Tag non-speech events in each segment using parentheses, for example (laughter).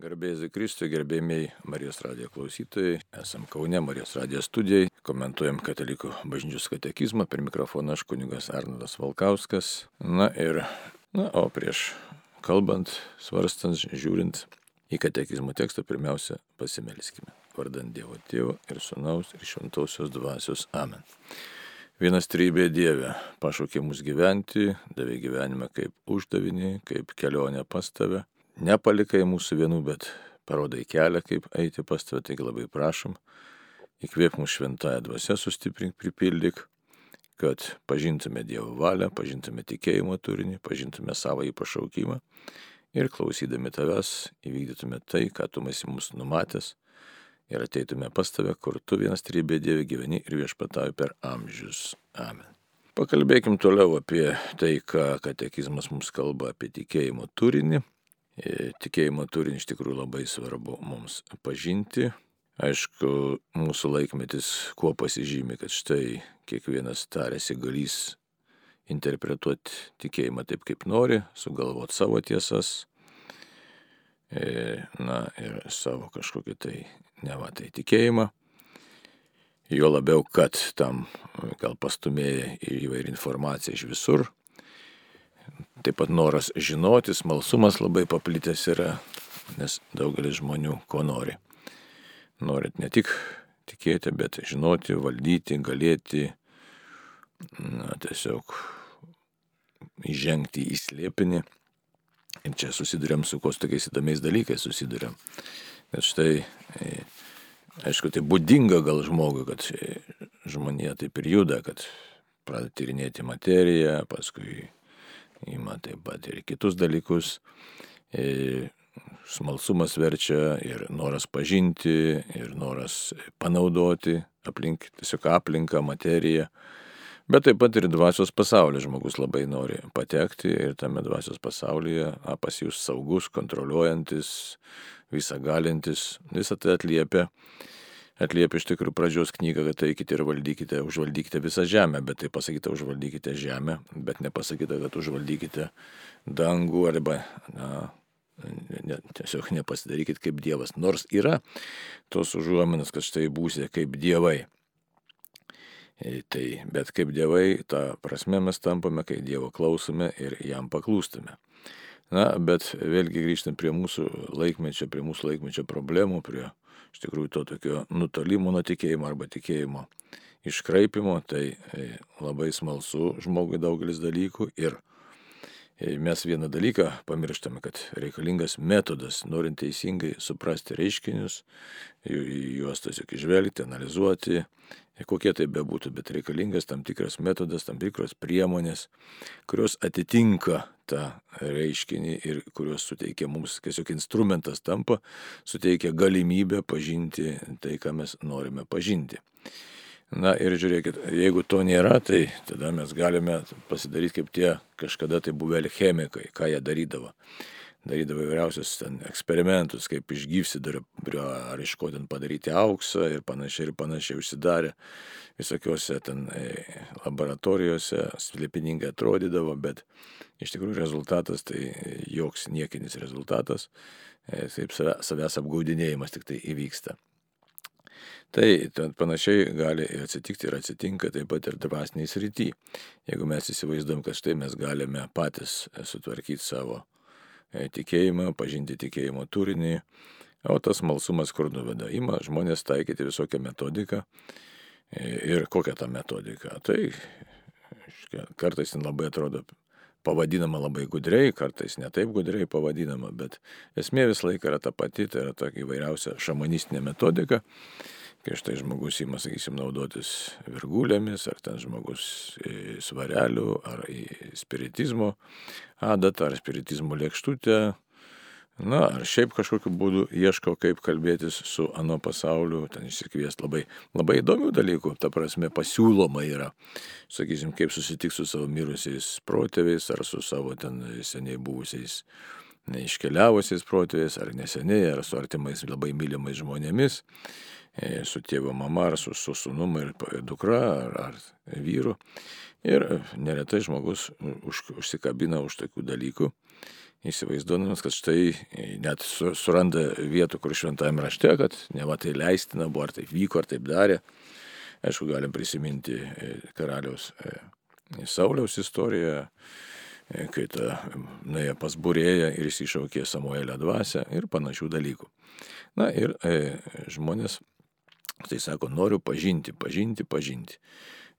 Garbėjai Kristui, gerbėjai Marijos radijo klausytojai, esam Kaune Marijos radijo studijai, komentuojam Katalikų bažnyčios katekizmą, per mikrofoną aš kunigas Arnoldas Valkauskas. Na ir, na, o prieš kalbant, svarstant, žiūrint į katekizmo tekstą, pirmiausia, pasimelskime. Vardant Dievo Tėvo ir Sūnaus ir Šventosios Dvasios Amen. Vienas trybė Dieve pašaukė mus gyventi, davė gyvenimą kaip uždavinį, kaip kelionę pas tave nepalikai mūsų vienų, bet parodai kelią, kaip eiti pas tave, taigi labai prašom, įkvėp mūsų šventąją dvasę, sustiprink, pripildyk, kad pažintume Dievo valią, pažintume tikėjimo turinį, pažintume savo į pašaukimą ir klausydami tavęs įvykdytume tai, ką tu esi mums numatęs ir ateitume pas tave, kur tu vienas trybė Dieve gyveni ir viešpatauji per amžius. Amen. Pakalbėkim toliau apie tai, ką katekizmas mums kalba apie tikėjimo turinį E, tikėjimo turinį iš tikrųjų labai svarbu mums pažinti. Aišku, mūsų laikmetis kuo pasižymi, kad štai kiekvienas tarėsi galys interpretuoti tikėjimą taip, kaip nori, sugalvoti savo tiesas, e, na ir savo kažkokį tai nevatai tikėjimą. Jo labiau, kad tam gal pastumėja įvairią informaciją iš visur, Taip pat noras žinoti, smalsumas labai paplitęs yra, nes daugelis žmonių ko nori. Norit ne tik tikėti, bet žinoti, valdyti, galėti, na, tiesiog įžengti į slėpinį. Ir čia susidurėm su kos tokiais įdomiais dalykais susidurėm. Nes štai, e, aišku, tai būdinga gal žmogui, kad e, žmonija taip ir juda, kad pradeda tyrinėti materiją, paskui ima taip pat ir kitus dalykus. E, smalsumas verčia ir noras pažinti, ir noras panaudoti aplink, tiesiog aplinką, materiją. Bet taip pat ir dvasios pasaulyje žmogus labai nori patekti ir tame dvasios pasaulyje a, pas jūs saugus, kontroliuojantis, visą galintis, visą tai atliepia atliepia iš tikrųjų pradžios knygą, kad eikite ir valdykite, užvaldykite visą žemę, bet tai pasakyta užvaldykite žemę, bet nepasakyta, kad užvaldykite dangų arba na, ne, tiesiog nepasidarykit kaip Dievas. Nors yra tos užuominas, kad štai būsite kaip Dievai. E, tai, bet kaip Dievai, tą prasme mes tampame, kai Dievo klausome ir jam paklūstume. Na, bet vėlgi grįžtant prie mūsų laikmečio, prie mūsų laikmečio problemų, prie iš tikrųjų to tokio nutolimo nuo tikėjimo arba tikėjimo iškraipimo, tai e, labai smalsu žmogui daugelis dalykų ir e, mes vieną dalyką pamirštame, kad reikalingas metodas, norint teisingai suprasti reiškinius, juos tiesiog išvelgti, analizuoti, kokie tai bebūtų, bet reikalingas tam tikras metodas, tam tikros priemonės, kurios atitinka tą reiškinį ir kurios suteikia mums, tiesiog instrumentas tampa, suteikia galimybę pažinti tai, ką mes norime pažinti. Na ir žiūrėkit, jeigu to nėra, tai tada mes galime pasidaryti kaip tie kažkada tai buvę chemikai, ką jie darydavo darydavo įvairiausius ten eksperimentus, kaip iš gyvsidabrio ar iš ko ten padaryti auksą ir panašiai ir panašiai užsidarė visokiuose ten e, laboratorijose, slėpiningai atrodydavo, bet iš tikrųjų rezultatas tai joks niekinis rezultatas, e, taip savęs apgaudinėjimas tik tai įvyksta. Tai panašiai gali atsitikti ir atsitinka taip pat ir dvasiniai srity. Jeigu mes įsivaizduom, kad štai mes galime patys sutvarkyti savo tikėjimą, pažinti tikėjimo turinį, o tas malsumas kur nuveda. Ima žmonės taikyti visokią metodiką. E, ir kokią tą metodiką? Tai kartais labai atrodo pavadinama labai gudriai, kartais netaip gudriai pavadinama, bet esmė visą laiką yra ta pati, tai yra tokia įvairiausia šamanistinė metodika, kai štai žmogus įma, sakysim, naudotis virgulėmis, ar ten žmogus svarelių, ar spiritizmo adatą, ar spiritizmo lėkštutę, Na, ar šiaip kažkokiu būdu ieško, kaip kalbėtis su ano pasauliu, ten išsikviesti labai, labai įdomių dalykų, ta prasme pasiūloma yra, sakysim, kaip susitikti su savo mirusiais protėviais ar su savo ten seniai buvusiais neiškeliavusiais protėviais, ar neseniai, ar su artimais labai mylimais žmonėmis. E, su tėvo mama, ar su, su sunuma ir dukra, ar, ar vyru. Ir neretai žmogus už, užsikabina už tokių dalykų įsivaizduodamas, kad štai net suranda vietų, kur šventame rašte, kad ne va tai leistina buvo, ar taip vyko, ar taip darė. Aišku, galim prisiminti e, karaliaus e, Sauliaus istoriją, e, kai ta nuėjo pas būrėją ir jis iššaukė Samuelio dvasę ir panašių dalykų. Na ir e, žmonės, tai sako, noriu pažinti, pažinti, pažinti.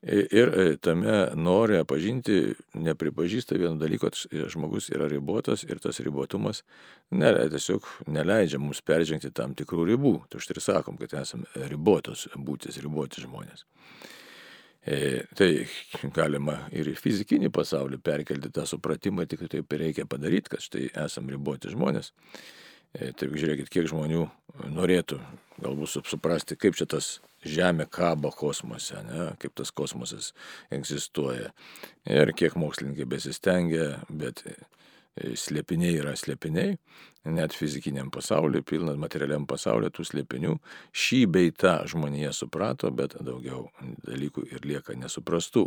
Ir e, tame nori pažinti, nepripažįsta vieno dalyko, kad žmogus yra ribotas ir tas ribotumas ne, tiesiog neleidžia mums peržengti tam tikrų ribų. Tai štai ir sakom, kad esame ribotos būtis, riboti žmonės. E, tai galima ir į fizikinį pasaulį perkelti tą supratimą, tik taip reikia padaryti, kad štai esame riboti žmonės. E, taip žiūrėkit, kiek žmonių norėtų galbūt suprasti, kaip čia tas Žemė kabo kosmose, ne, kaip tas kosmosas egzistuoja. Ir kiek mokslininkai besistengia, bet e, slėpiniai yra slėpiniai, net fizikiniam pasauliu, pilnat materialiam pasauliu tų slėpinių. Šį beitą žmonėje suprato, bet daugiau dalykų ir lieka nesuprastų.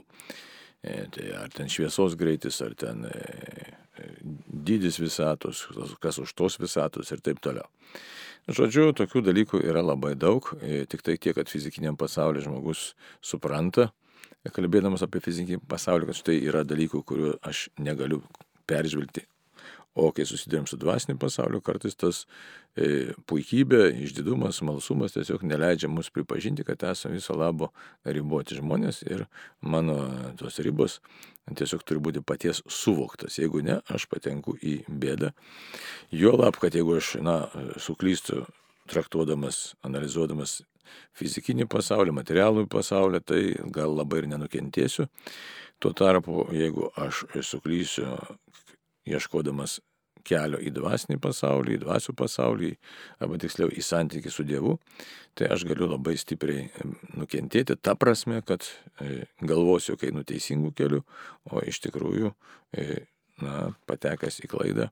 E, tai ar ten šviesos greitis, ar ten dydis visatos, kas už tos visatos ir taip toliau. Žodžiu, tokių dalykų yra labai daug, e, tik tai tiek, kad fizikiniam pasaulyje žmogus supranta, kalbėdamas apie fizikinį pasaulį, kad štai yra dalykų, kuriuo aš negaliu peržvelgti O kai susidurėm su dvasiniu pasauliu, kartais tas e, puikybė, išdidumas, malsumas tiesiog neleidžia mus pripažinti, kad esame viso labo riboti žmonės ir mano tos ribos tiesiog turi būti paties suvoktas. Jeigu ne, aš patenku į bėdą. Jo lab, kad jeigu aš, na, suklystu traktuodamas, analizuodamas fizikinį pasaulį, materialų pasaulį, tai gal labai ir nenukentėsiu. Tuo tarpu, jeigu aš suklysiu ieškodamas kelio į dvasinį pasaulį, į dvasių pasaulį, arba tiksliau į santykių su Dievu, tai aš galiu labai stipriai nukentėti tą prasme, kad e, galvosiu, kai nuteisingų kelių, o iš tikrųjų, e, na, patekęs į klaidą,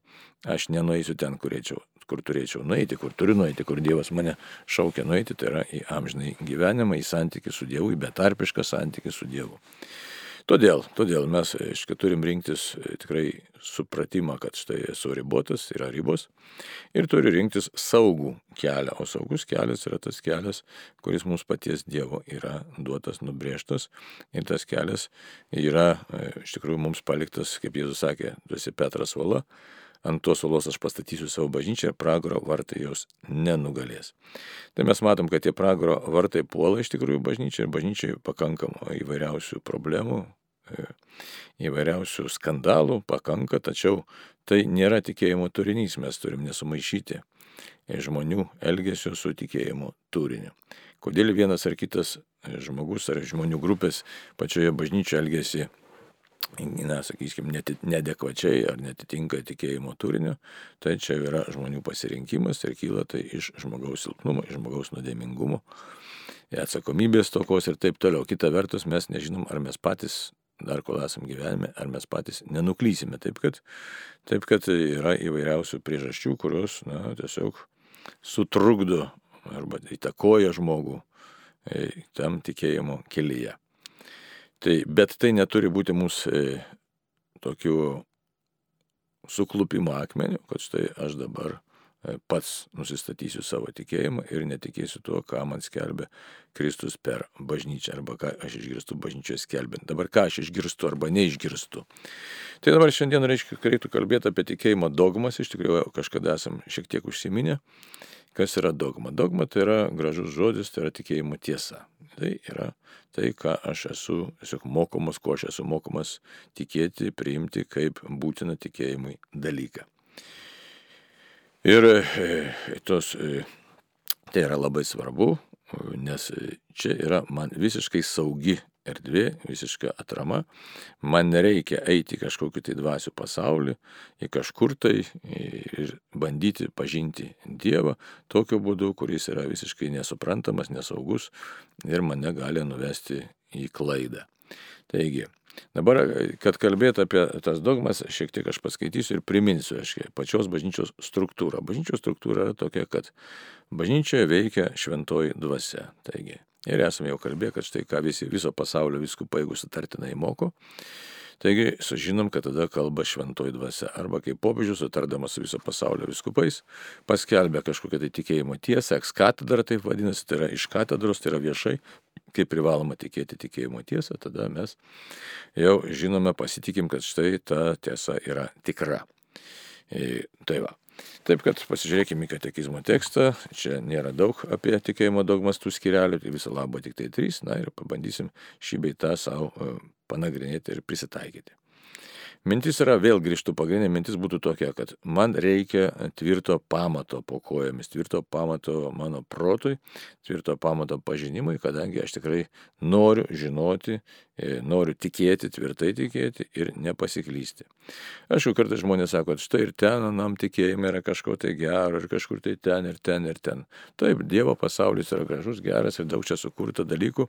aš nenueisiu ten, kur, reičiau, kur turėčiau nueiti, kur turiu nueiti, kur Dievas mane šaukia nueiti, tai yra į amžinai gyvenimą, į santykių su Dievu, į betarpišką santykių su Dievu. Todėl, todėl mes, aiškiai, turim rinktis e, tikrai supratimą, kad štai esu ribotas, yra ribos ir turi rinktis saugų kelią, o saugus kelias yra tas kelias, kuris mums paties Dievo yra duotas, nubrėžtas ir tas kelias yra e, iš tikrųjų mums paliktas, kaip Jėzus sakė, tu esi Petras Vala, ant tos uolos aš pastatysiu savo bažnyčią ir pragaro vartai jos nenugalės. Tai mes matom, kad tie pragaro vartai puola iš tikrųjų bažnyčią ir bažnyčiai pakankamo įvairiausių problemų, E, įvairiausių skandalų pakanka, tačiau tai nėra tikėjimo turinys, mes turim nesumaišyti žmonių elgesio su tikėjimo turiniu. Kodėl vienas ar kitas žmogus ar žmonių grupės pačioje bažnyčioje elgesi, na, sakykime, nedekvačiai ar netitinka tikėjimo turinio, tai čia yra žmonių pasirinkimas ir kyla tai iš žmogaus silpnumo, iš žmogaus nuodėmingumo, atsakomybės tokos ir taip toliau. Kita vertus, mes nežinom, ar mes patys dar kol esam gyvenime, ar mes patys nenuklysime. Taip kad, taip kad yra įvairiausių priežasčių, kurios na, tiesiog sutrukdo arba įtakoja žmogų e, tam tikėjimo kelyje. Tai, bet tai neturi būti mūsų e, tokių suklupimo akmenių, kad štai aš dabar E, pats nusistatysiu savo tikėjimą ir netikėsiu tuo, ką man skelbia Kristus per bažnyčią arba ką aš išgirstu bažnyčioje skelbiant. Dabar ką aš išgirstu arba neišgirstu. Tai dabar šiandien reiškia, reiktų kalbėti apie tikėjimo dogmas, iš tikrųjų kažkada esam šiek tiek užsiminę. Kas yra dogma? Dogma tai yra gražus žodis, tai yra tikėjimo tiesa. Tai yra tai, ką aš esu tiesiog mokomas, ko aš esu mokomas tikėti, priimti kaip būtiną tikėjimui dalyką. Ir e, tos, e, tai yra labai svarbu, nes čia yra man visiškai saugi erdvė, visiška atrama. Man nereikia eiti į kažkokį tai dvasių pasaulį, į kažkur tai ir bandyti pažinti Dievą tokiu būdu, kuris yra visiškai nesuprantamas, nesaugus ir mane gali nuvesti į klaidą. Taigi, Dabar, kad kalbėtų apie tas dogmas, šiek tiek aš paskaitysiu ir priminsiu, aš pačios bažnyčios struktūrą. Bažnyčios struktūra yra tokia, kad bažnyčioje veikia šventoji dvasia. Taigi, Ir esame jau kalbėję, kad štai ką visi, viso pasaulio viskupai, jeigu sutartinai moko, Taigi sužinom, kad tada kalba šventoji dvasia. Arba kaip popiežius, sutardamas su viso pasaulio viskupais, paskelbė kažkokią tai tikėjimo tiesą, eks katedra taip vadinasi, tai yra iš katedros, tai yra viešai, kaip privaloma tikėti tikėjimo tiesą, tada mes jau žinome, pasitikim, kad štai ta tiesa yra tikra. E, tai va. Taip kad pasižiūrėkime į katekizmo tekstą, čia nėra daug apie tikėjimo dogmas tų skirelių, tai viso labo tik tai trys, na ir pabandysim šį beitą savo e, panagrinėti ir prisitaikyti. Mintis yra, vėl grįžtų pagrindinė mintis būtų tokia, kad man reikia tvirto pamato po kojomis, tvirto pamato mano protui, tvirto pamato pažinimui, kadangi aš tikrai noriu žinoti, noriu tikėti, tvirtai tikėti ir nepasiklysti. Aišku, kartais žmonės sako, štai ir ten, anam tikėjime yra kažko tai gero, ir kažkur tai ten, ir ten, ir ten. Taip, Dievo pasaulis yra gražus, geras ir daug čia sukurta dalykų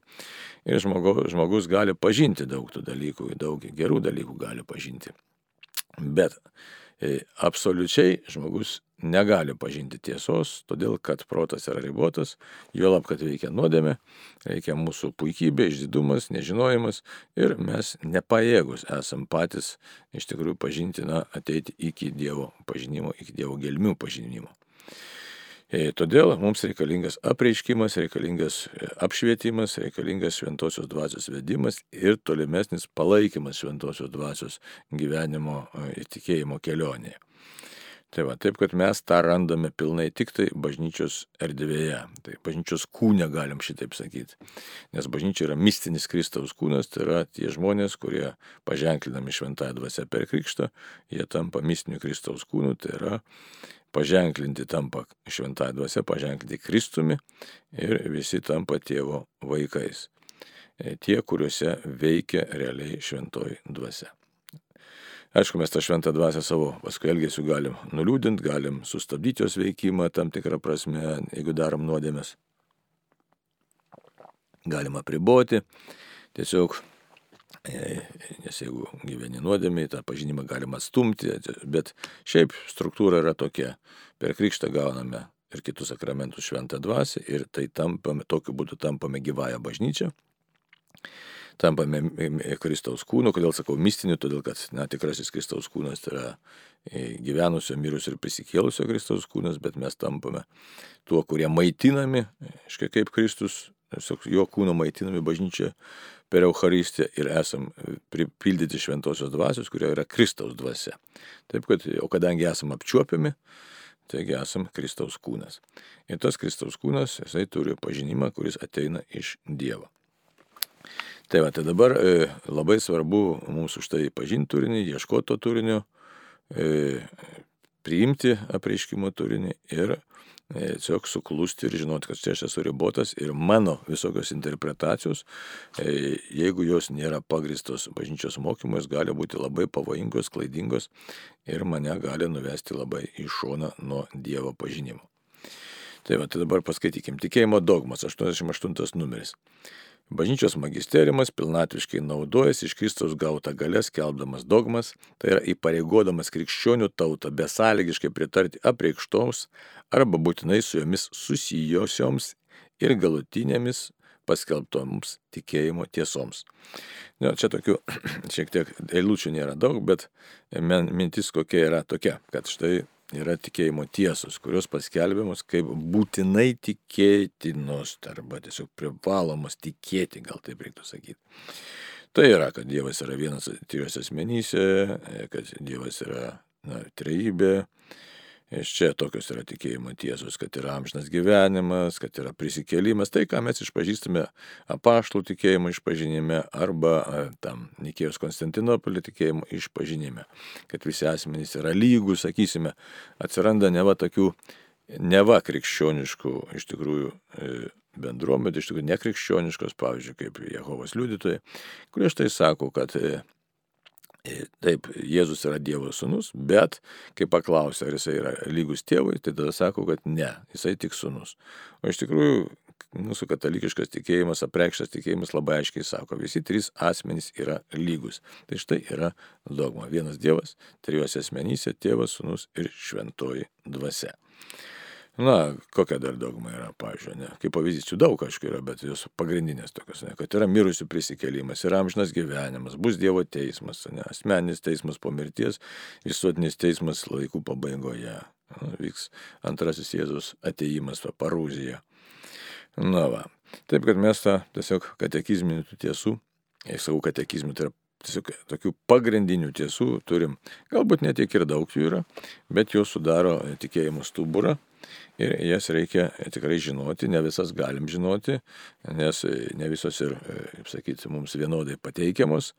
ir žmogus, žmogus gali pažinti daug tų dalykų, daug gerų dalykų gali pažinti. Bet e, absoliučiai žmogus negali pažinti tiesos, todėl kad protas yra ribotas, juolab, kad veikia nuodėmė, reikia mūsų puikybė, išdidumas, nežinojimas ir mes nepajėgus esam patys iš tikrųjų pažinti, na, ateiti iki Dievo pažinimo, iki Dievo gelmių pažinimo. E, todėl mums reikalingas apreiškimas, reikalingas e, apšvietimas, reikalingas šventosios dvasios vedimas ir tolimesnis palaikymas šventosios dvasios gyvenimo e, ir tikėjimo kelionėje. Tai va, taip, kad mes tą randame pilnai tik tai bažnyčios erdvėje. Tai bažnyčios kūne galim šitaip sakyti. Nes bažnyčia yra mistinis Kristaus kūnas, tai yra tie žmonės, kurie paženklinami šventąją dvasę per krikštą, jie tampa mistiniu Kristaus kūnu, tai yra paženklinti tampa šventąją dvasę, paženklinti Kristumi ir visi tampa tėvo vaikais. E, tie, kuriuose veikia realiai šventoji dvasia. Aišku, mes tą šventą dvasę savo paskui elgesiu galim nuliūdinti, galim sustabdyti jos veikimą tam tikrą prasme, jeigu darom nuodėmės. Galim apriboti. Tiesiog nes jeigu gyveni nuodėmiai, tą pažinimą galima atstumti, bet šiaip struktūra yra tokia. Per krikštą gauname ir kitus sakramentus šventą dvasę ir tai tampame, tokiu būdu tampame gyvąją bažnyčią. Tampame Kristaus kūnu, kodėl sakau mistiniu, todėl kad na, tikrasis Kristaus kūnas tai yra e, gyvenusio, mirusio ir prisikėlusio Kristaus kūnas, bet mes tampame tuo, kurie maitinami, aiškiai kaip Kristus, jo kūno maitinami bažnyčia per Eucharistiją ir esam pripildyti šventosios dvasios, kurio yra Kristaus dvasia. Taip, kad, o kadangi esam apčiuopiami, taigi esam Kristaus kūnas. Ir tas Kristaus kūnas, jisai turi pažinimą, kuris ateina iš Dievo. Tai va, tai dabar e, labai svarbu mums už tai pažinti turinį, ieškoti to turinio, e, priimti apreiškimo turinį ir E, tiesiog suklusti ir žinoti, kad čia aš esu ribotas ir mano visokios interpretacijos, e, jeigu jos nėra pagristos bažnyčios mokymais, gali būti labai pavojingos, klaidingos ir mane gali nuvesti labai į šoną nuo Dievo pažinimo. Tai va, tai dabar paskaitykim. Tikėjimo dogmas, 88 numeris. Bažnyčios magisteriumas pilnatviškai naudojasi iš Kristaus gautą galę skelbdamas dogmas, tai yra įpareigodamas krikščionių tautą besąlygiškai pritarti apreikštoms arba būtinai su jomis susijosioms ir galutinėmis paskelbtoms tikėjimo tiesoms. Nu, čia tokių (clears throat) šiek tiek eilučių nėra daug, bet mintis kokia yra tokia, kad štai yra tikėjimo tiesos, kurios paskelbiamos kaip būtinai tikėtinos, arba tiesiog privalomos tikėti, gal taip reiktų sakyti. Tai yra, kad Dievas yra vienas trijose asmenyse, kad Dievas yra na, trejybė, Iš čia tokios yra tikėjimo tiesos, kad yra amžinas gyvenimas, kad yra prisikėlimas, tai ką mes išpažįstame apaštlų tikėjimo išpažinime arba tam Nikėjos Konstantinopolio tikėjimo išpažinime, kad visi asmenys yra lygus, sakysime, atsiranda neva tokių, neva krikščioniškų iš tikrųjų e, bendruomenė, iš tikrųjų nekrikščioniškos, pavyzdžiui, kaip Jehovos liudytojai, kurie štai sako, kad e, Taip, Jėzus yra Dievo sūnus, bet kai paklausia, ar jisai yra lygus tėvui, tai tada sako, kad ne, jisai tik sūnus. O iš tikrųjų, mūsų katalikiškas tikėjimas, apreikštas tikėjimas labai aiškiai sako, visi trys asmenys yra lygus. Tai štai yra dogma. Vienas Dievas, trijose asmenyse - tėvas, sūnus ir šventoji dvasia. Na, kokia dar dogma yra, pavyzdžiui, ne? Kaip pavyzdys, jų daug aišku yra, bet jos pagrindinės tokios, ne? kad yra mirusių prisikėlimas, yra amžinas gyvenimas, bus Dievo teismas, ne? asmeninis teismas po mirties, visuotinis teismas laikų pabaigoje. Na, vyks antrasis Jėzus ateimas, parūzija. Na va. Taip, kad mes tą tiesiog katekizminių tiesų, jei sakau katekizminių, tai yra tiesiog tokių pagrindinių tiesų turim. Galbūt netiek ir daug jų yra, bet jos sudaro tikėjimo stuburą ir jas reikia tikrai žinoti, ne visas galim žinoti, nes ne visos ir, kaip sakyti, mums vienodai pateikiamos.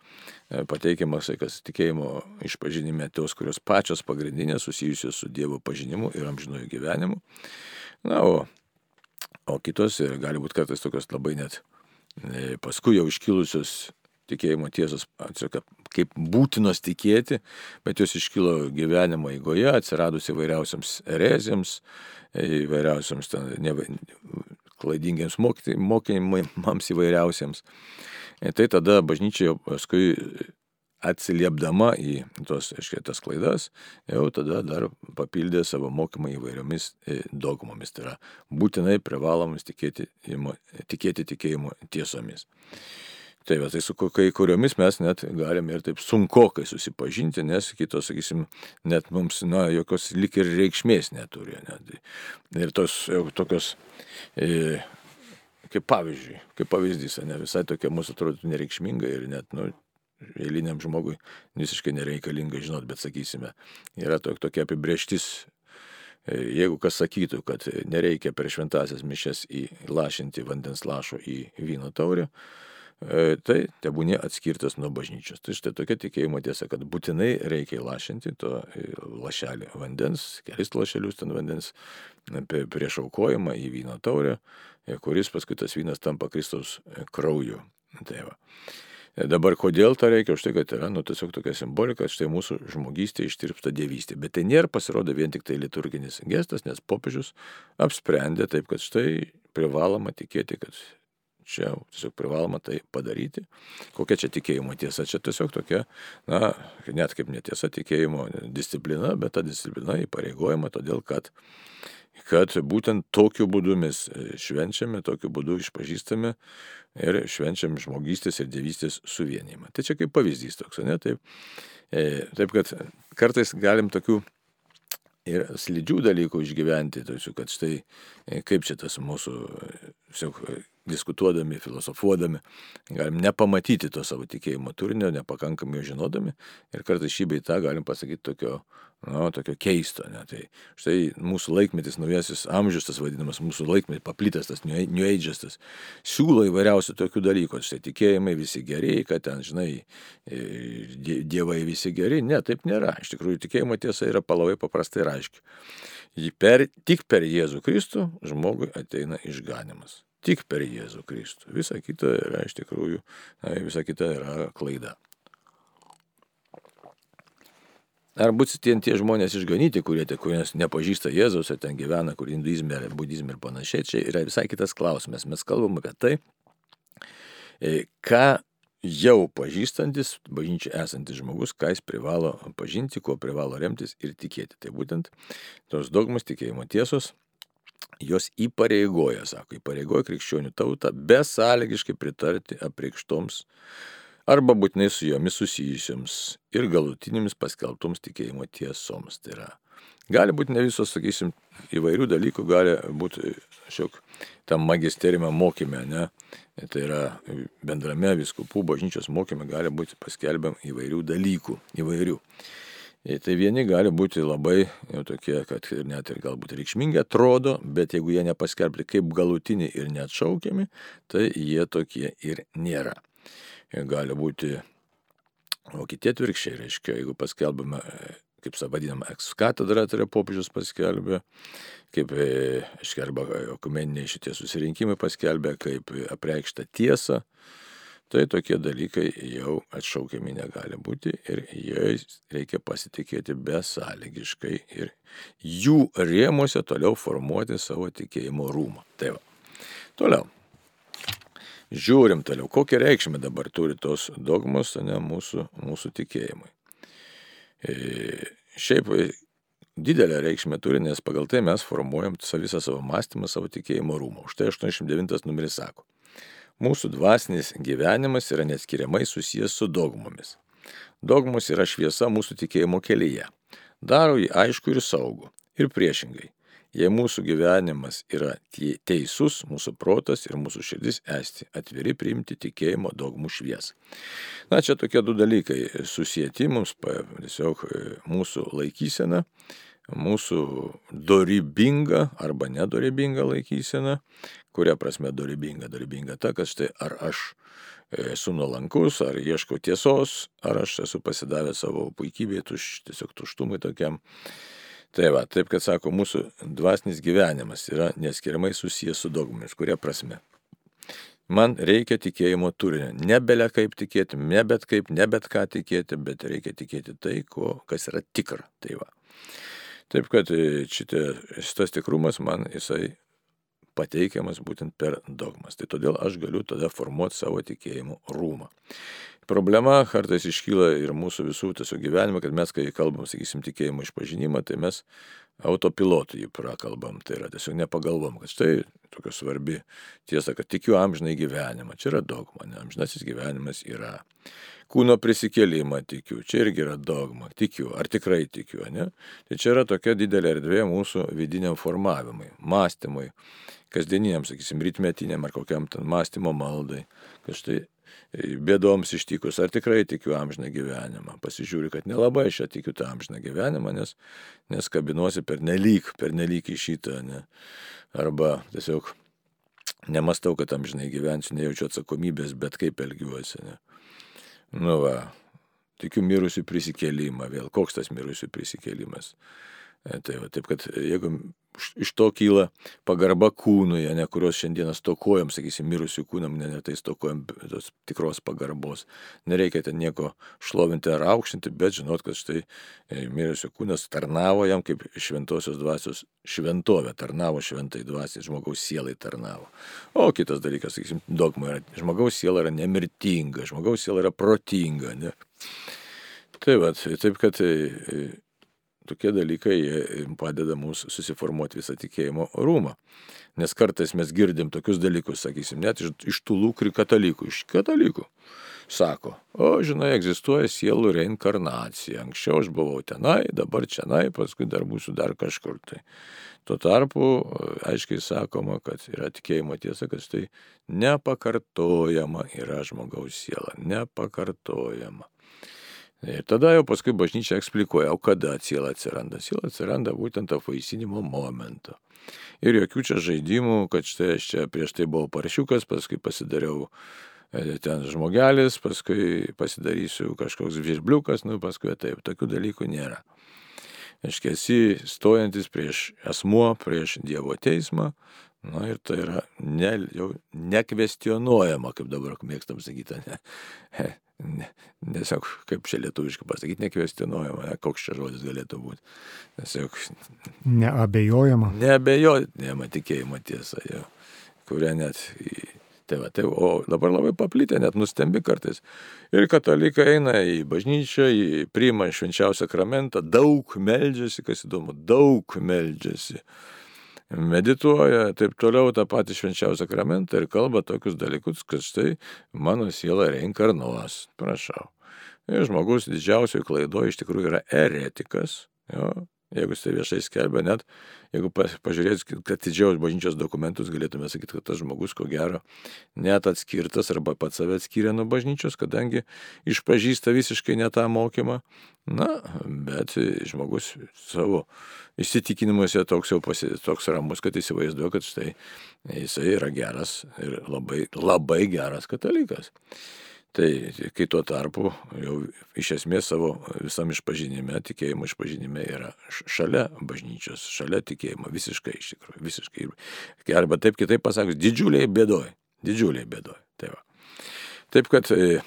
Pateikiamas, kas tikėjimo išpažinime, tos, kurios pačios pagrindinės susijusios su Dievo pažinimu ir amžinojų gyvenimu. Na, o, o kitos gali būti kartais tokios labai net e, paskui jau iškilusios tikėjimo tiesos kaip būtinos tikėti, bet jos iškilo gyvenimo eigoje, atsiradus įvairiausiams erezijams, įvairiausiams ten, ne, klaidingiams mokymams įvairiausiems. E, tai tada bažnyčia paskui atsiliepdama į tos, aiškiai, tas klaidas, jau tada dar papildė savo mokymą įvairiomis e, dogmomis. Tai yra būtinai privalomas tikėti, tikėti tikėjimo tiesomis. Tai, va, tai su kai kuriomis mes net galime ir taip sunkokai susipažinti, nes kitos, sakysim, net mums, na, jokios lik ir reikšmės neturi. Net. Ir tos tokios, e, kaip pavyzdžiui, kaip pavyzdys, ne visai tokia mūsų atrodo nereikšminga ir net, nu, eiliniam žmogui visiškai nereikalinga žinot, bet sakysime, yra tok, tokia apibrieštis e, Jeigu kas sakytų, kad nereikia per šventasias mišes įlašinti vandens lašo į vyno taurę, tai tebūnė atskirtas nuo bažnyčios. Tai štai tokia tikėjimo tiesa, kad būtinai reikia įlašinti to e, lašelį vandens, kelis lašelius ten vandens prieš aukojimą į vyno taurę, e, kuris paskui tas vynas tampa Kristaus krauju. Tai va. Dabar kodėl to reikia? Už tai, kad yra, nu, tiesiog tokia simbolika, štai mūsų žmogystė ištirpsta dievystė. Bet tai nėra pasirodo vien tik tai liturginis gestas, nes popiežius apsprendė taip, kad štai privaloma tikėti, kad Čia tiesiog privaloma tai padaryti. Kokia čia tikėjimo tiesa? Čia tiesiog tokia, na, net kaip netiesa tikėjimo disciplina, bet ta disciplina įpareigojama todėl, kad, kad būtent tokiu būdu mes švenčiame, tokiu būdu išpažįstame ir švenčiam žmogystės ir dievystės suvienimą. Tai čia kaip pavyzdys toks, ne? Taip, e, taip kad kartais galim tokių ir slidžių dalykų išgyventi, tačiau kad štai e, kaip čia tas mūsų tiesiog diskutuodami, filosofuodami, galim nepamatyti to savo tikėjimo turinio, nepakankamai jo žinodami ir kartais šį bei tą galim pasakyti tokio, nu, tokio keisto. Ne? Tai štai mūsų laikmetis, naujasis amžius, tas vadinamas mūsų laikmetis, paplitęs tas New Age'as, tas siūlo įvairiausių tokių dalykų, štai tikėjimai visi geri, kad ten, žinai, e, dievai visi geri. Ne, taip nėra. Iš tikrųjų, tikėjimo tiesa yra palavai paprastai ir aiški. Per, tik per Jėzų Kristų žmogui ateina išganimas tik per Jėzų Kristų. Visa kita yra iš tikrųjų, visa kita yra klaida. Ar bus tie, tie žmonės išganyti, kurie, kurie nepažįsta Jėzaus, ar ten gyvena, kur hinduizme, ar budizme ir panašiai, čia yra visai kitas klausimas. Mes kalbam apie tai, e, ką jau pažįstantis, bažnyčiai esantis žmogus, ką jis privalo pažinti, kuo privalo remtis ir tikėti. Tai būtent tos dogmas tikėjimo tiesos jos įpareigoja, sako, įpareigoja krikščionių tautą besąlygiškai pritarti apreikštoms arba būtinai su jomis susijusiams ir galutinėmis paskelbtoms tikėjimo tiesoms. Tai yra, gali būti ne visos, sakysim, įvairių dalykų, gali būti šiok tam magisteriume mokyme, ne? Tai yra bendrame viskupų bažnyčios mokyme gali būti paskelbiam įvairių dalykų, įvairių. Tai vieni gali būti labai jau tokie, kad net ir galbūt reikšmingi atrodo, bet jeigu jie nepaskelbti kaip galutiniai ir neatšaukiami, tai jie tokie ir nėra. Gali būti, o kiti atvirkščiai, reiškia, jeigu paskelbame, kaip savadinama, ekskatedra, tai yra popiežius paskelbė, kaip, aiškiai, arba okumeniniai šitie susirinkimai paskelbė, kaip apreikšta tiesa, tai tokie dalykai jau atšaukiami negali būti ir jais reikia pasitikėti besąlygiškai ir jų rėmuose toliau formuoti savo tikėjimo rūmą. Tai va. Toliau. Žiūrim toliau, kokią reikšmę dabar turi tos dogmos, ne mūsų, mūsų tikėjimui. E, šiaip didelę reikšmę turi, nes pagal tai mes formuojam visą savo mąstymą, savo tikėjimo rūmą. Už tai 89 numeris sako. Mūsų dvasinis gyvenimas yra neskiriamai susijęs su dogmomis. Dogmos yra šviesa mūsų tikėjimo kelyje. Daro jį aišku ir saugų. Ir priešingai. Jei mūsų gyvenimas yra teisus, mūsų protas ir mūsų širdis esti atviri priimti tikėjimo dogmų šviesą. Na, čia tokie du dalykai susijęti mums, tiesiog e, mūsų laikysena, mūsų dorybinga arba nedorybinga laikysena, kuria prasme dorybinga, dorybinga ta, kad štai ar aš esu nuolankus, ar ieškau tiesos, ar aš esu pasidavęs savo puikybėje, tuš, tiesiog tuštumai tokiam. Tai va, taip kad sako, mūsų dvasinis gyvenimas yra neskiriamai susijęs su dogmomis, kurie prasme. Man reikia tikėjimo turinio. Ne belia kaip tikėti, ne bet kaip, ne bet ką tikėti, bet reikia tikėti tai, ko, kas yra tikra. Tai va. Taip kad e, šitie, šitas tikrumas man jisai pateikiamas būtent per dogmas. Tai todėl aš galiu tada formuoti savo tikėjimo rūmą. Problema kartais iškyla ir mūsų visų tiesiog gyvenime, kad mes, kai kalbam, sakysim, tikėjimo išpažinimą, tai mes autopilotų jį prakalbam. Tai yra tiesiog nepagalvom, kad štai tokia svarbi tiesa, kad tikiu amžinai gyvenimą. Čia yra dogma, ne amžinasis gyvenimas yra. Kūno prisikėlimą tikiu, čia irgi yra dogma, tikiu, ar tikrai tikiu, ne? Tai čia yra tokia didelė erdvė mūsų vidiniam formavimui, mąstymui, kasdieniniam, sakysim, rytmetiniam ar kokiam ten mąstymo maldai, kad štai bėdoms ištikus, ar tikrai tikiu amžiną gyvenimą. Pasižiūriu, kad nelabai aš tikiu tą amžiną gyvenimą, nes, nes kabinuosi per nelik, per nelik į šitą, ne. arba tiesiog nemastau, kad amžinai gyvensiu, nejaučiu atsakomybės, bet kaip elgiuosi. Ne. Nu va, tikiu mirusių prisikėlimą vėl. Koks tas mirusių prisikėlimas? E, tai va, taip kad jeigu iš to kyla pagarba kūnui, ne kurios šiandieną stokojam, sakysim, mirusių kūnam, ne, ne tai stokojam tos tikros pagarbos. Nereikia ten nieko šlovinti ar aukštinti, bet žinot, kad štai e, mirusių kūnas tarnavo jam kaip šventosios dvasios šventovė, tarnavo šventai dvasiai, žmogaus sielai tarnavo. O kitas dalykas, sakysim, dogma yra, žmogaus siela yra nemirtinga, žmogaus siela yra protinga. Ne? Tai va, taip kad e, tokie dalykai padeda mums susiformuoti visą tikėjimo rūmą. Nes kartais mes girdim tokius dalykus, sakysim, net iš, iš tų lūkrių katalikų, iš katalikų. Sako, o žinai, egzistuoja sielų reinkarnacija. Anksčiau aš buvau tenai, dabar čianai, paskui dar būsiu dar kažkur. Tai. Tuo tarpu aiškiai sakoma, kad yra tikėjimo tiesa, kad tai nepakartojama yra žmogaus siela. Nepakartojama. Ir tada jau paskui bažnyčia eksplikuoja, o kada siela atsiranda. Siela atsiranda būtent apvaisinimo momento. Ir jokių čia žaidimų, kad štai aš čia prieš tai buvau paršiukas, paskui pasidariau e, ten žmogelis, paskui pasidarysiu kažkoks žirbliukas, nu paskui taip, tokių dalykų nėra. Aiškiai, esi stojantis prieš asmuo, prieš Dievo teismą, Na ir tai yra ne, jau nekvestionuojama, kaip dabar mėgstam sakyti, ne, (laughs) Tiesiog, kaip čia lietuviškai pasakyti, nekvestionuojama, ne, koks čia žodis galėtų būti. Tiesiog. Neabejojama. Neabejojama tikėjimo tiesa, jo, kurią net... Tai va, tai, o dabar labai paplitę, net nustembi kartais. Ir katalikai eina į bažnyčią, į priima švenčiausią sakramentą, daug meldžiasi, kas įdomu, daug meldžiasi medituoja, taip toliau tą patį švenčiausią sakramentą ir kalba tokius dalykus, kad štai mano siela reinkarnuos. Prašau. Ir žmogus didžiausioje klaidoje iš tikrųjų yra eretikas. Jo, jeigu jis tai viešai skelbia, net jeigu pažiūrės, kad didžiaus bažnyčios dokumentus, galėtume sakyti, kad tas žmogus, ko gero, net atskirtas arba pats save atskyrė nuo bažnyčios, kadangi išpažįsta visiškai ne tą mokymą. Na, bet žmogus savo įsitikinimuose toks jau pasi, toks ramus, kad įsivaizduoja, kad štai jisai yra geras ir labai, labai geras katalikas. Tai kai tuo tarpu jau iš esmės savo visam išpažinime, tikėjimo išpažinime yra šalia bažnyčios, šalia tikėjimo, visiškai iš tikrųjų, visiškai. Arba taip kitaip pasakius, didžiuliai bėdoj, didžiuliai bėdoj. Tai va. Taip kad e,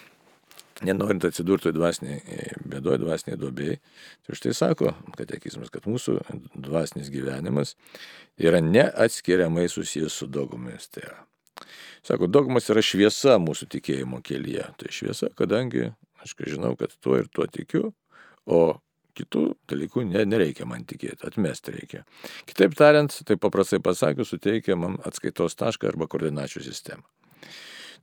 nenorint atsidurti dvasiniai e, bėdoj, dvasiniai duobėjai, tai štai sako katekizmas, kad mūsų dvasinis gyvenimas yra neatskiriamai susijęs su dogmomis. Tai yra Sako, dogmas yra šviesa mūsų tikėjimo kelyje. Tai šviesa, kadangi aš žinau, kad tuo ir tuo tikiu, o kitų dalykų ne, nereikia man tikėti, atmesti reikia. Kitaip tariant, tai paprastai pasakius, suteikia man atskaitos tašką arba koordinačių sistemą.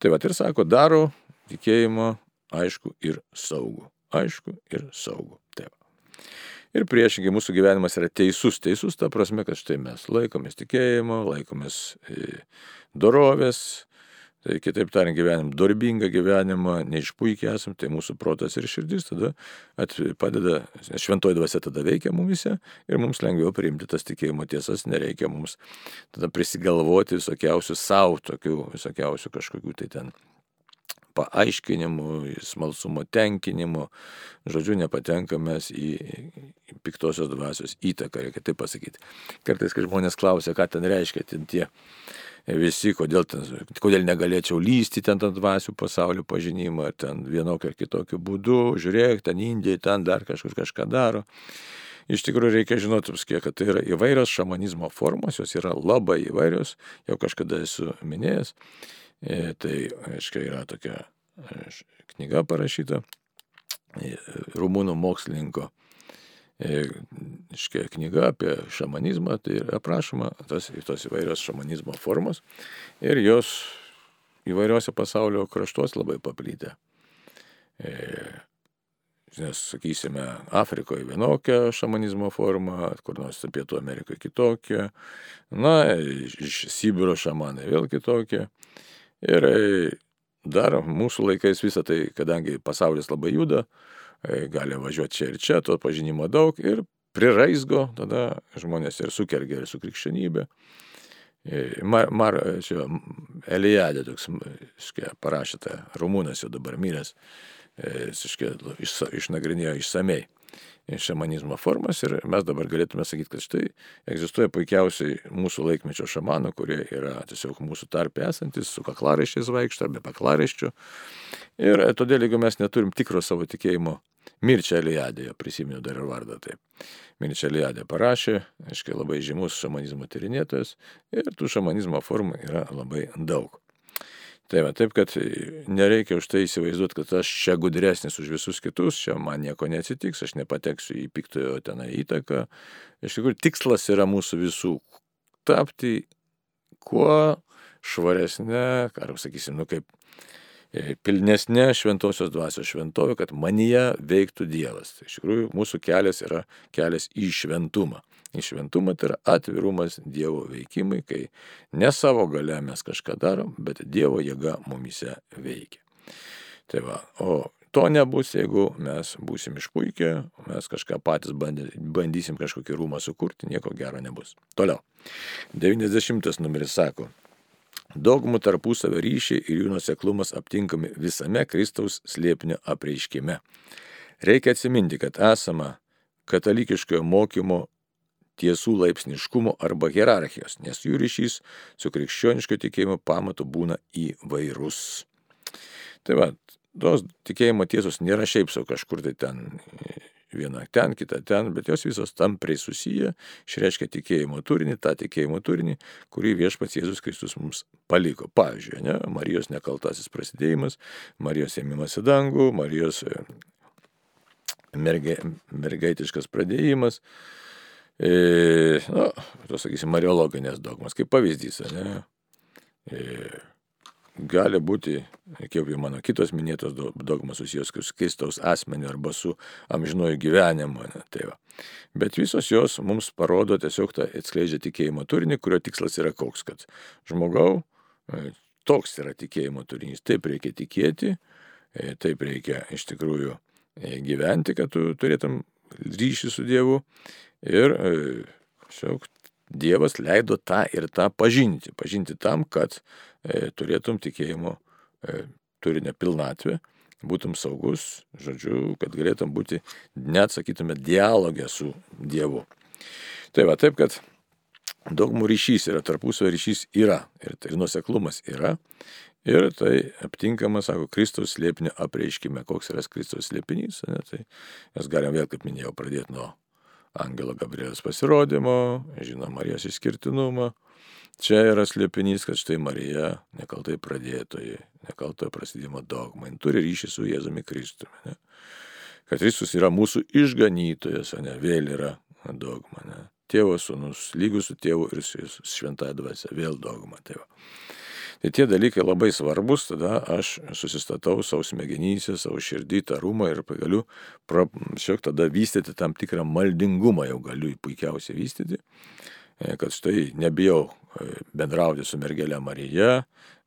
Tai va ir sako, daro tikėjimo aišku ir saugų. Aišku ir saugų. Taip. Ir priešingai mūsų gyvenimas yra teisus. Teisus ta prasme, kad štai mes laikomės tikėjimo, laikomės e, dorovės, Tai kitaip tariant, gyvenim darbingą gyvenimą, neišpuikiai esam, tai mūsų protas ir širdis tada padeda, šventoji dvasia tada veikia mumise ir mums lengviau priimti tas tikėjimo tiesas, nereikia mums tada prisigalvoti visokiausių savo, tokių visokiausių kažkokių tai ten paaiškinimų, smalsumo tenkinimo. Žodžiu, nepatenkame į piktosios dvasios įtaką, reikia taip pasakyti. Kartais, kai žmonės klausia, ką ten reiškia ten tie visi, kodėl, ten, kodėl negalėčiau lysti ten tą dvasių pasaulio pažinimą, ten vienokiu ar kitokiu būdu, žiūrėk, ten Indija, ten dar kažkur kažką daro. Iš tikrųjų reikia žinoti, kad tai yra įvairios šamanizmo formos, jos yra labai įvairios, jau kažkada esu minėjęs. E, tai, aiškiai, yra tokia e, knyga parašyta e, rumūnų mokslininko iškia knyga apie šamanizmą, tai aprašoma tas, tos įvairios šamanizmo formos ir jos įvairiuose pasaulio kraštuos labai paplytę. Nes, sakysime, Afrikoje vienokia šamanizmo forma, kur nors Pietų Amerikoje kitokia, na, iš Sibiro šamanai vėl kitokia. Ir e, dar mūsų laikais visą tai, kadangi pasaulis labai juda, e, gali važiuoti čia ir čia, to pažinimo daug ir priraizgo tada žmonės ir sukergia ir su krikščionybė. E, mar, mar, čia, Elijadė toks, iškia, parašyta, rumūnas jau dabar miręs, iškia, iš, išnagrinėjo išsamei šamanizmo formas ir mes dabar galėtume sakyti, kad štai egzistuoja puikiausiai mūsų laikmečio šamanų, kurie yra tiesiog mūsų tarpe esantis, su kaklaraiščiais vaikšto arba kaklaraiščiu. Ir todėl, jeigu mes neturim tikro savo tikėjimo, Mirčia Eliadė, prisimenu dar ir vardą taip. Mirčia Eliadė parašė, aiškiai labai žymus šamanizmo tyrinėtojas ir tų šamanizmo formų yra labai daug. Tai va, taip, kad nereikia už tai įsivaizduoti, kad aš čia gudresnis už visus kitus, čia man nieko neatsitiks, aš nepateksiu į piktojo tenai įtaką. Iš tikrųjų, tikslas yra mūsų visų tapti kuo švaresnė, ar sakysim, nu kaip pilnesnė šventosios dvasios šventovė, kad manyje veiktų Dievas. Tai iš tikrųjų, mūsų kelias yra kelias į šventumą. Šventumą tai yra atvirumas Dievo veikimai, kai ne savo gale mes kažką darom, bet Dievo jėga mumise veikia. Tai va, o to nebus, jeigu mes būsim išpuikę, mes kažką patys bandysim kažkokį rūmą sukurti, nieko gero nebus. Toliau. 90 numeris sako, Dogmų tarpusavio ryšiai ir jų nuseklumas aptinkami visame Kristaus slėpinio apreiškime. Reikia atsiminti, kad esama katalikiškojo mokymo tiesų laipsniškumo arba hierarchijos, nes jų ryšys su krikščioniško tikėjimo pamatu būna įvairus. Tai va, tos tikėjimo tiesos nėra šiaip savo kažkur tai ten viena ten, kita ten, bet jos visos tampriai susiję, išreiškia tikėjimo turinį, tą tikėjimo turinį, kurį viešpats Jėzus Kristus mums paliko. Pavyzdžiui, ne, Marijos nekaltasis prasidėjimas, Marijos ėmimas į dangų, Marijos e, merge, mergaitiškas pradėjimas, E, nu, to sakysim, mariologinės dogmas, kaip pavyzdys, ne? E, gali būti, kaip jau mano kitos minėtos dogmas susijęs su Kristaus asmeniu arba su amžinuoju gyvenimu. Ne, tai va. Bet visos jos mums parodo tiesiog tą atskleidžia tikėjimo turinį, kurio tikslas yra koks, kad žmogau, e, toks yra tikėjimo turinys, taip reikia tikėti, e, taip reikia iš tikrųjų e, gyventi, kad tu turėtum ryšį su Dievu Ir tiesiog Dievas leido tą ir tą pažinti. Pažinti tam, kad turėtum tikėjimo e, turinę pilnatvę, būtum saugus, žodžiu, kad galėtum būti, net sakytume, dialogė su Dievu. Tai va, taip, kad dogmų ryšys yra, tarpusio ryšys yra ir, ir nuseklumas yra. Ir tai aptinkama, sako, Kristaus slėpinio apreiškime. Koks yra Kristaus slėpinys? Ne, tai mes galim vėl, kaip minėjau, pradėti nuo Angelo Gabrielės pasirodymo, žino Marijos išskirtinumą. Čia yra slėpinys, kad štai Marija nekaltai pradėtoji, nekaltojo prasidėjimo dogma, jin turi ryšį su Jėzumi Kristumi. Ne? kad Kristus yra mūsų išganytojas, o ne vėl yra dogma. Ne? Tėvo sūnus, lygus su tėvu ir su šventąją dvasia, vėl dogma. Tai, va. tai tie dalykai labai svarbus, tada aš susistatau savo smegenyse, savo širdį, tarumą ir galiu šiek tada vystyti tam tikrą maldingumą, jau galiu puikiausiai vystyti, e, kad štai nebijau bendrauti su mergelė Marija,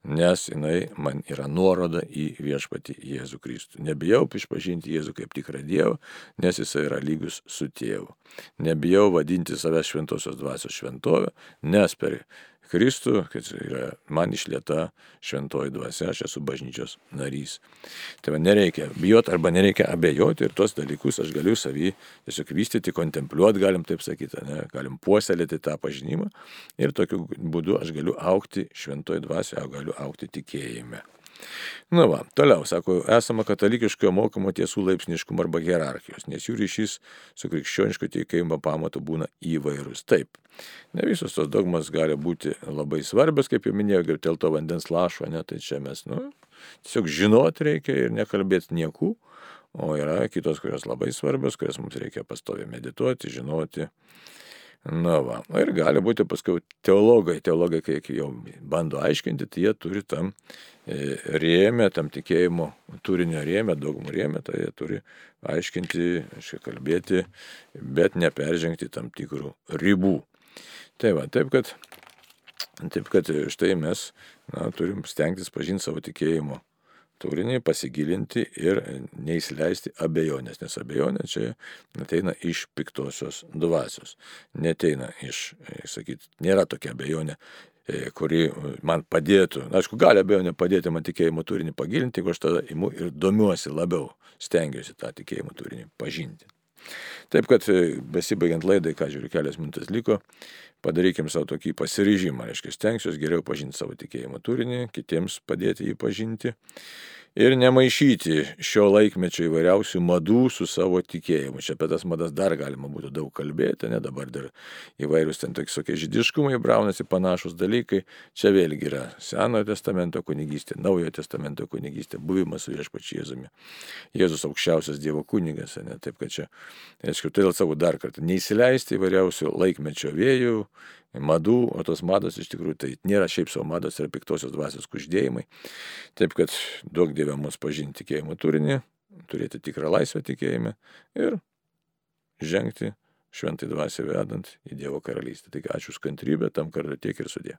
nes jinai man yra nuoroda į viešpatį Jėzų Kristų. Nebijau išpažinti Jėzų kaip tikrą Dievą, nes jisai yra lygus su tėvu. Nebijau vadinti savęs šventosios dvasios šventovę, nes per Kristų, kad yra man išlieta šventoji dvasia, aš esu bažnyčios narys. Tai man nereikia bijoti arba nereikia abejoti ir tos dalykus aš galiu savį tiesiog vystyti, kontempliuoti, galim taip sakyti, ne? galim puoselėti tą pažinimą ir tokiu būdu aš galiu aukti šventoji dvasia, galiu aukti tikėjime. Na va, toliau, sako, esama katalikiškojo mokymo tiesų laipsniškumo arba hierarchijos, nes jų ryšys su krikščioniško tikėjimo pamatu būna įvairūs. Taip, ne visos tos dogmas gali būti labai svarbios, kaip jau minėjau, kaip telto vandens lašo, ne, tai čia mes, nu, tiesiog žinoti reikia ir nekalbėti niekų, o yra kitos, kurios labai svarbios, kurias mums reikia pastoviai medituoti, žinoti Na va, ir gali būti paskui teologai, teologai, kai jau bando aiškinti, tai jie turi tam e, rėmę, tam tikėjimo turinio rėmę, dogmų rėmę, tai jie turi aiškinti, aiškiai kalbėti, bet neperžengti tam tikrų ribų. Tai va, taip kad, taip kad štai mes na, turim stengtis pažinti savo tikėjimo turinį, pasigilinti ir neįsileisti abejonės, nes abejonė čia ateina iš piktosios dvasios. Neteina iš, e, sakyt, nėra tokia abejonė, e, kuri man padėtų, na, aišku, gali abejonė padėti man tikėjimo turinį pagilinti, jeigu aš tada imu ir domiuosi labiau, stengiuosi tą tikėjimo turinį pažinti. Taip kad e, besibaigiant laidai, ką žiūriu, kelias minutės liko, padarykim savo tokį pasiryžimą, reiškia, stengsiuosi geriau pažinti savo tikėjimo turinį, kitiems padėti jį pažinti ir nemaišyti šio laikmečio įvairiausių madų su savo tikėjimu. Čia apie tas madas dar galima būtų daug kalbėti, ne dabar dar įvairius ten tokie žydiškumai braunasi panašus dalykai. Čia vėlgi yra Senojo testamento kunigystė, Naujojo testamento kunigystė, buvimas su viešpačiu Jėzumi. Jėzus aukščiausias Dievo kunigas, ne taip, kad čia, aišku, todėl savo dar kartą neįsileisti įvairiausių laikmečio vėjų, madų, o tos mados iš tikrųjų tai nėra šiaip savo mados, yra piktosios dvasios kuždėjimai. Taip kad daug Dieve mus pažinti tikėjimo turinį, turėti tikrą laisvę tikėjime ir žengti šventai dvasią vedant į Dievo karalystę. Taigi ačiū už kantrybę, tam kartu tiek ir sudė.